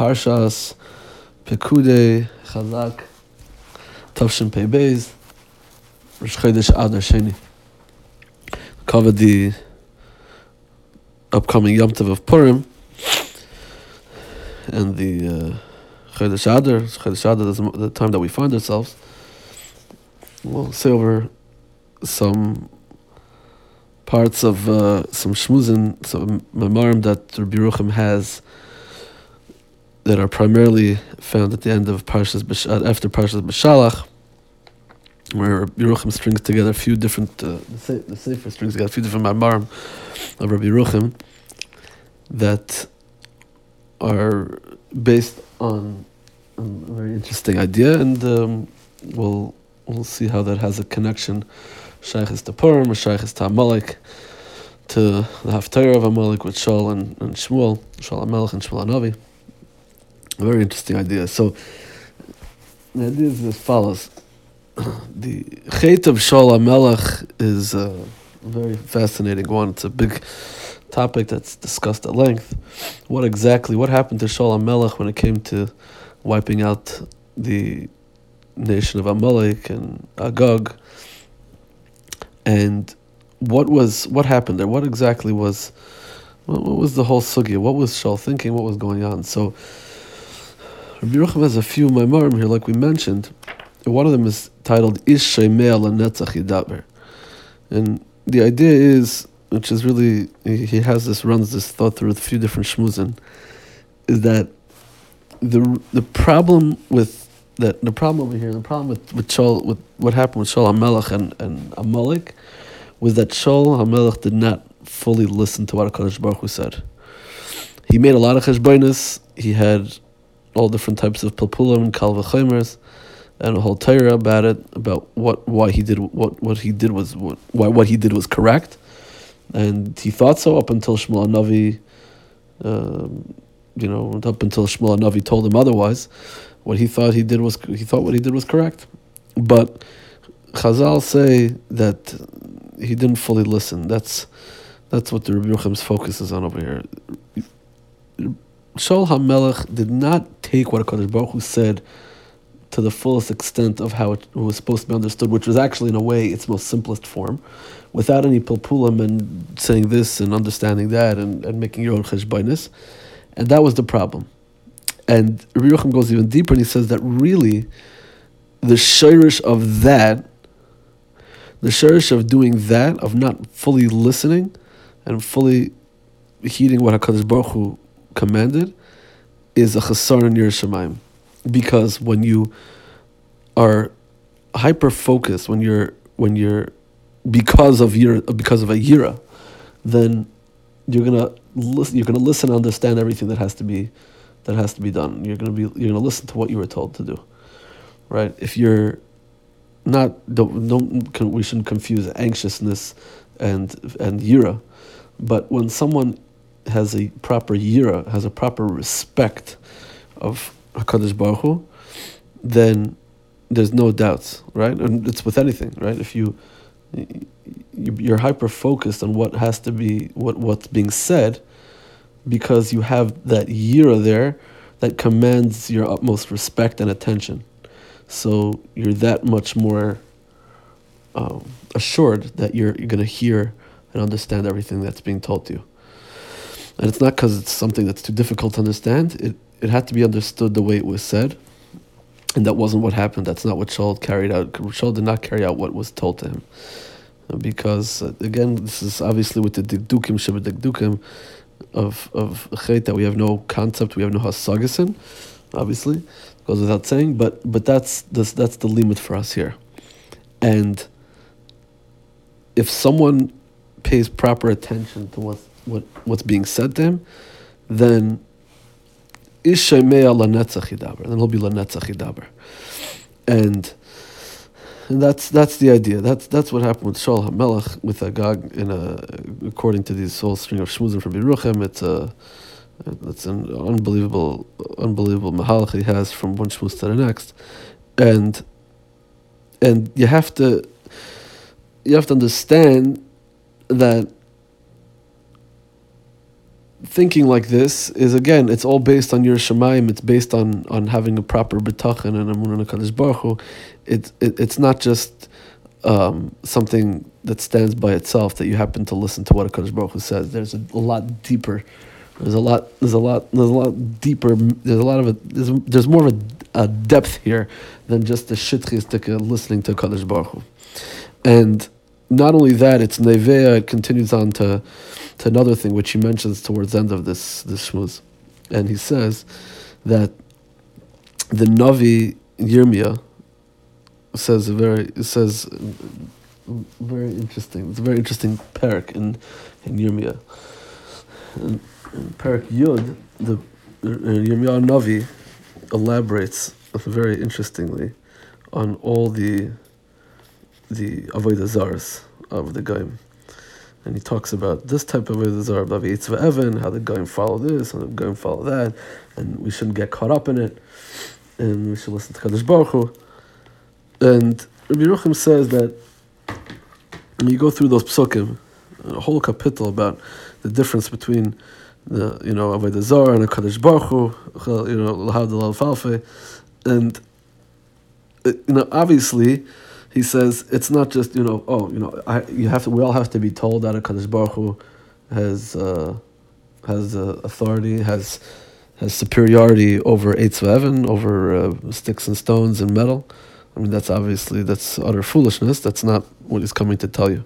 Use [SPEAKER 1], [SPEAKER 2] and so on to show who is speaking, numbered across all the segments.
[SPEAKER 1] Parshas Pekude Chazak Tavshin Pei Beis Rosh Chodesh Adar Sheni. Covered the upcoming Yom Tov of Purim and the uh, Chodesh Adar. Chodesh Adar is the time that we find ourselves. We'll say over some parts of uh, some shmuzin, some memorim that Rabbi Yerucham has that are primarily found at the end of Parshas B'Sh- after Parshas B'Shalach, where Rabbi Yerucham strings together a few different, uh, the, Sefer strings together a few different memorim of Rabbi Yerucham that are based on a very interesting idea, and um, we'll we'll see how that has a connection. Shaykhis to Purim, or Shaykhis to Amalek, to the Haftarah of Amalek with Shaul and, and Shmuel, Shaul Amalek and Shmuel Anavi. A very interesting idea. So, the idea is as follows. the Chet of Shaul Amalek is a very fascinating one. It's a big topic that's discussed at length. What exactly, what happened to Shaul Amalek when it came to wiping out the nation of Amalek and Agag? and what was what happened there? What exactly was what, what was the whole sugya? What was Shaul thinking? What was going on? So Rabbi Yerucham has a few maimarim here, like we mentioned. One of them is titled Ish Sheimei Netzach Yidaber, and the idea is, which is really he has this runs this thought through a few different shmuzin, is that the the problem with that the problem over here, the problem with with Shaul, with what happened with Shaul Hamelech and and Amalek, was that Shaul Hamelech did not fully listen to what Hakadosh Baruch Hu said. He made a lot of cheshbonis. He had all different types of pilpulim and kal v'chomers, and a whole Torah about it, about what why he did what what he did was what why what he did was correct, and he thought so up until Shmuel Navi. Um, you know, up until Shmuel Navi told him otherwise, what he thought he did was he thought what he did was correct, but Chazal say that he didn't fully listen. That's that's what the Rabbi Yerucham's focus is on over here. Shaul HaMelech did not take what HaKadosh Baruch Hu said to the fullest extent of how it was supposed to be understood, which was actually, in a way, its most simplest form, without any pilpulim and saying this and understanding that and, and making your own cheshbainis. And that was the problem. And Rabbi Yochanan goes even deeper and he says that really the shirish of that, the shirish of doing that, of not fully listening and fully heeding what HaKadosh Baruch Hu commanded, is a chasar in yiras Shamayim. Because when you are hyper focused, when you're when you're because of your because of a yira, then you're gonna listen. You're gonna listen and understand everything that has to be that has to be done. You're gonna be you're gonna listen to what you were told to do, right? If you're not don't don't we shouldn't confuse anxiousness and and yira, but when someone has a proper yira, has a proper respect of Hakadosh Baruch Hu, then there's no doubts, right? And it's with anything, right? If you you're hyper focused on what has to be what what's being said because you have that yira there that commands your utmost respect and attention so you're that much more um, assured that you're, you're going to hear and understand everything that's being told to you and it's not because it's something that's too difficult to understand. It, it had to be understood the way it was said. And that wasn't what happened. That's not what Shaul carried out. Shaul did not carry out what was told to him. Because uh, again, this is obviously with the dikdukim shabbat dikdukim of of chet that we have no concept, we have no hasagasin. Obviously, goes without saying, but but that's that's that's the limit for us here. And if someone pays proper attention to what what what's being said to him, then ishaymei lanetzach. Then he'll be lanetzach and and that's that's the idea. That's that's what happened with Shaul Hamelech with Agag. In a, according to this whole string of shmuzim from Yerucham, it's a it's an unbelievable unbelievable mahalach he has from one shmuz to the next, and and you have to you have to understand that thinking like this is again, it's all based on your shemaim. It's based on on having a proper betachin and amun and Baruch. It, it it's not just um, something that stands by itself that you happen to listen to what a Hakadosh Baruch says. There's a, a lot deeper. There's a lot. There's a lot. There's a lot deeper. There's a lot of a. There's, there's more of a, a depth here than just the shitchistic listening to Kadosh Baruch. And not only that, it's nevea. It continues on to to another thing which he mentions towards the end of this this shmuz, and he says that the Navi Yirmiyah says a very says very interesting. It's a very interesting parak in in Yirmiyah. Parak Yud, the uh, Yirmiyah Navi elaborates very interestingly on all the the avodah zars of the Goyim. And he talks about this type of avodah zar, Bavi Yitzva Evan, how the Goyim follow this, and the Goyim follow that, and we shouldn't get caught up in it, and we should listen to Kadosh Baruch Hu. And Rabbi Yerucham says that when you go through those psukim, a whole kapitel about the difference between the you know avodah zar and a Kadosh Baruch Hu, you know l'havdil falfe, and uh, you know obviously he says it's not just you know oh you know I, you have to we all have to be told that a Kadosh Baruch Hu has uh, has uh, authority has has superiority over eitz va'even over uh, sticks and stones and metal. I mean that's obviously that's utter foolishness. That's not what he's coming to tell you.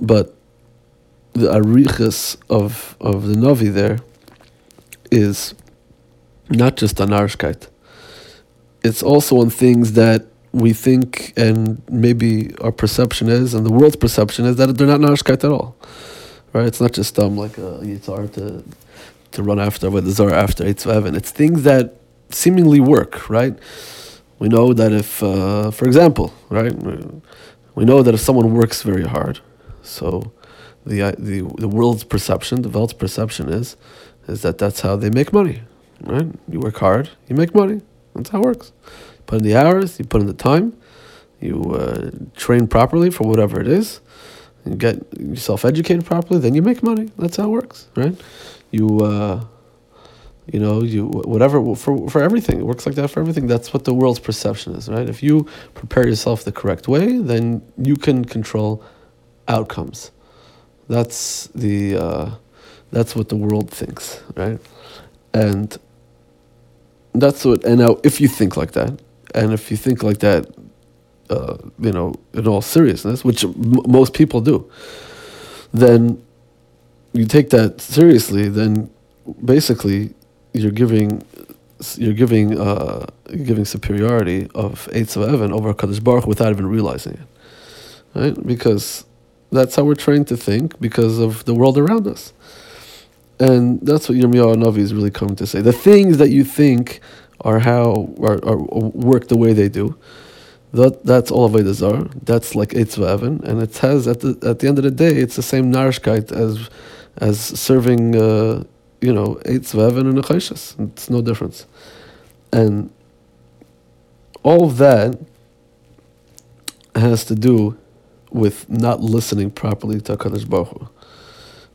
[SPEAKER 1] But the arichas of of the Navi there is not just on Arshkeit. It's also on things that we think and maybe our perception is, and the world's perception is that they're not Narishkeit at all. Right? It's not just um like a Yitzhar to to run after, but the Zar after Eitzvav, it's things that seemingly work, right? We know that if, uh, for example, right, we know that if someone works very hard, so the the the world's perception, the world's perception is, is that that's how they make money, right? You work hard, you make money. That's how it works. Put in the hours, you put in the time, you uh, train properly for whatever it is, you get yourself educated properly, then you make money. That's how it works, right? You, uh, you know, you whatever for for everything. It works like that for everything. That's what the world's perception is, right? If you prepare yourself the correct way, then you can control outcomes. That's the uh, that's what the world thinks, right? And that's what. And now, if you think like that, and if you think like that, uh, you know, in all seriousness, which m- most people do, then you take that seriously. Then basically, you're giving you're giving uh, you're giving superiority of eitz va'even over Kadosh Baruch without even realizing it, right? Because that's how we're trained to think because of the world around us. And that's what Yirmiyahu Navi is really coming to say. The things that you think are how are, are work the way they do. That that's all of Zar. That's like Eitzva and it has at the at the end of the day, it's the same narishkeit as as serving, uh, you know, Eitzva and a It's no difference, and all of that has to do with not listening properly to Hakadosh Baruch Hu.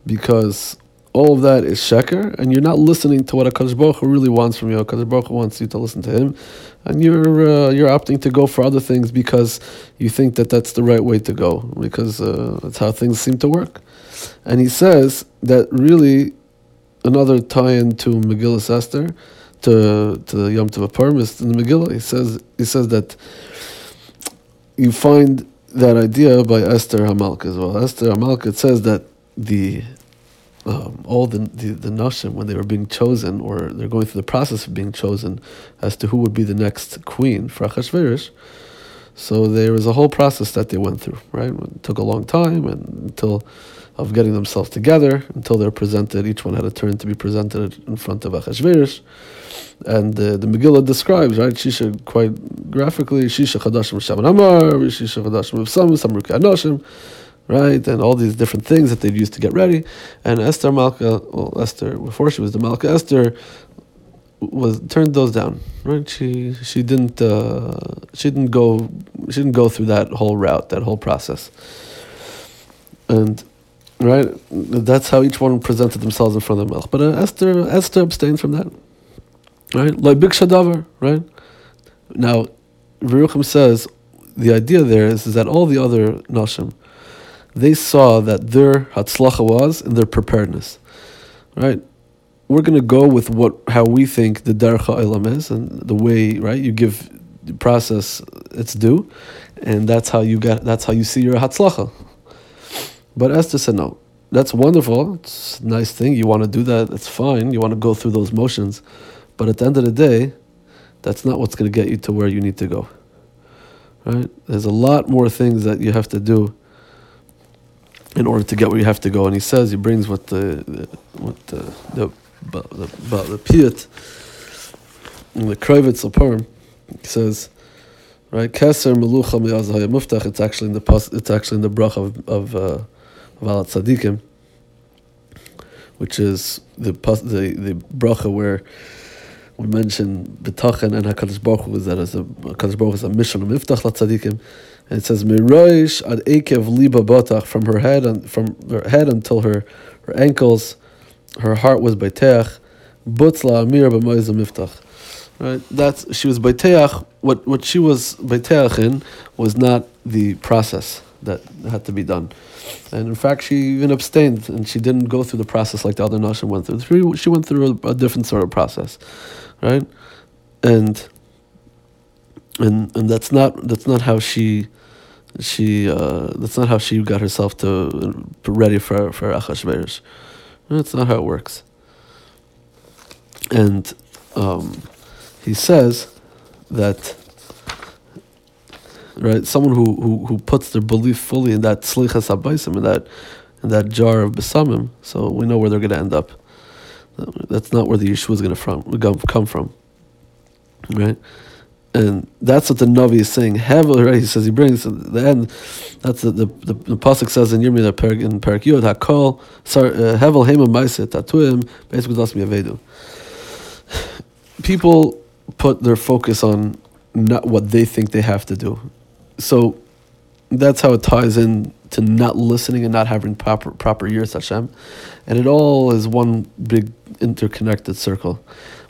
[SPEAKER 1] because all of that is sheker, and you're not listening to what a Hu really wants from you. A Hu wants you to listen to him, and you're uh, you're opting to go for other things because you think that that's the right way to go because uh, that's how things seem to work. And he says that really another tie-in to Megillah Esther, to to the Yom Tov Parmis in the Megillah. He says he says that you find that idea by Esther Hamalka as well. Esther Hamalka says that the um, all the, the the nashim when they were being chosen, or they're going through the process of being chosen, as to who would be the next queen for Achashverosh. So there was a whole process that they went through, right? It took a long time, and until of getting themselves together, until they're presented. Each one had a turn to be presented in front of Achashverosh, and uh, the Megillah describes, right? Shisha quite graphically, Shisha Chadashim Shaman Amar, Shisha Chadashim Sam Samruki Anoshim right? And all these different things that they'd use to get ready. And Esther Malka, well, Esther, before she was the Malka, Esther was turned those down, right? She she didn't uh, she didn't go she didn't go through that whole route, that whole process. And Right? That's how each one presented themselves in front of the Melch. But uh, Esther, Esther abstained from that. Right? Like Big Shadavar, right? Now, Yerucham says the idea there is, is that all the other Nashim, they saw that their Hatzlacha was in their preparedness. Right? We're going to go with what how we think the Dercha Ilam is and the way, right? You give the process its due, and that's how you get that's how you see your Hatzlacha. But Esther said, no, that's wonderful. It's a nice thing. You want to do that. It's fine. You want to go through those motions. But at the end of the day, that's not what's going to get you to where you need to go. Right? There's a lot more things that you have to do in order to get where you have to go. And he says, he brings what the, what the, the, the, the, the Piyut, in the Kravitz Laparm, he says, right, Keser Melucha Mi'azahaya Muftach, it's actually in the, it's actually in the brach of, of uh, Valat Tzadikim, which is the the the bracha where we mention betachen and Hakadosh Baruch Hu is that as a Hakadosh Baruch is a mission of miftach latzadikim, and it says miroish ad ekev liba Botach from her head and from her head until her her ankles, her heart was beiteach, butzla amir miftach. Right, that's she was beiteach. What what she was beiteach in was not the process that had to be done. And in fact, she even abstained and she didn't go through the process like the other Nashim went through. She went through a, a, different sort of process, right? And and and that's not that's not how she she uh, that's not how she got herself to ready for for Achashverosh. That's not how it works. And um, he says that right? Someone who, who, who puts their belief fully in that slichas abaisim, in that in that jar of besamim, so we know where they're going to end up. That's not where the Yeshua is going to come from, right? And that's what the Navi is saying. Hevel, right? He says he brings the end. That's the the, the, the pasuk says in Yirmiyah in Perak Yod Hakol Sorry, uh, Hevel Hema Maiset Tatuim basically Das Avedu. People put their focus on not what they think they have to do so that's how it ties in to not listening and not having proper proper yiras Hashem, and it all is one big interconnected circle,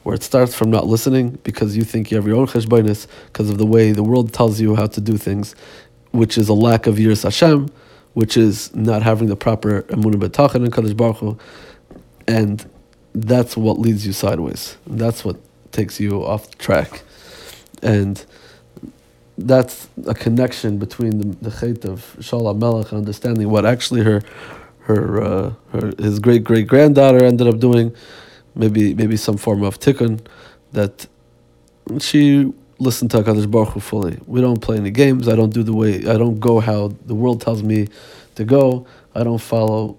[SPEAKER 1] where it starts from not listening because you think you have your own cheshbonis because of the way the world tells you how to do things, which is a lack of yiras Hashem, which is not having the proper emunah betachin and kadosh baruch Hu, and that's what leads you sideways. That's what takes you off track, and that's a connection between the, the chait of Shaul Melech and understanding what actually her, her, uh, her his great great granddaughter ended up doing, maybe maybe some form of tikkun, that she listened to Hakadosh Baruch Hu fully. We don't play any games. I don't do the way I don't go how the world tells me to go. I don't follow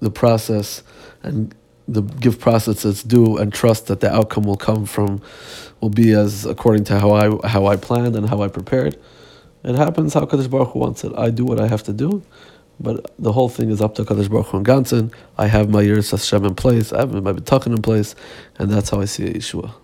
[SPEAKER 1] the process and the give process its due and trust that the outcome will come from will be as according to how I how I planned and how I prepared. It happens how Kadosh Baruch Hu wants it. I do what I have to do, but the whole thing is up to Kadosh Baruch Hu and Ganson. I have my yiras Hashem in place. I have my bitachon in place, and that's how I see Yeshua.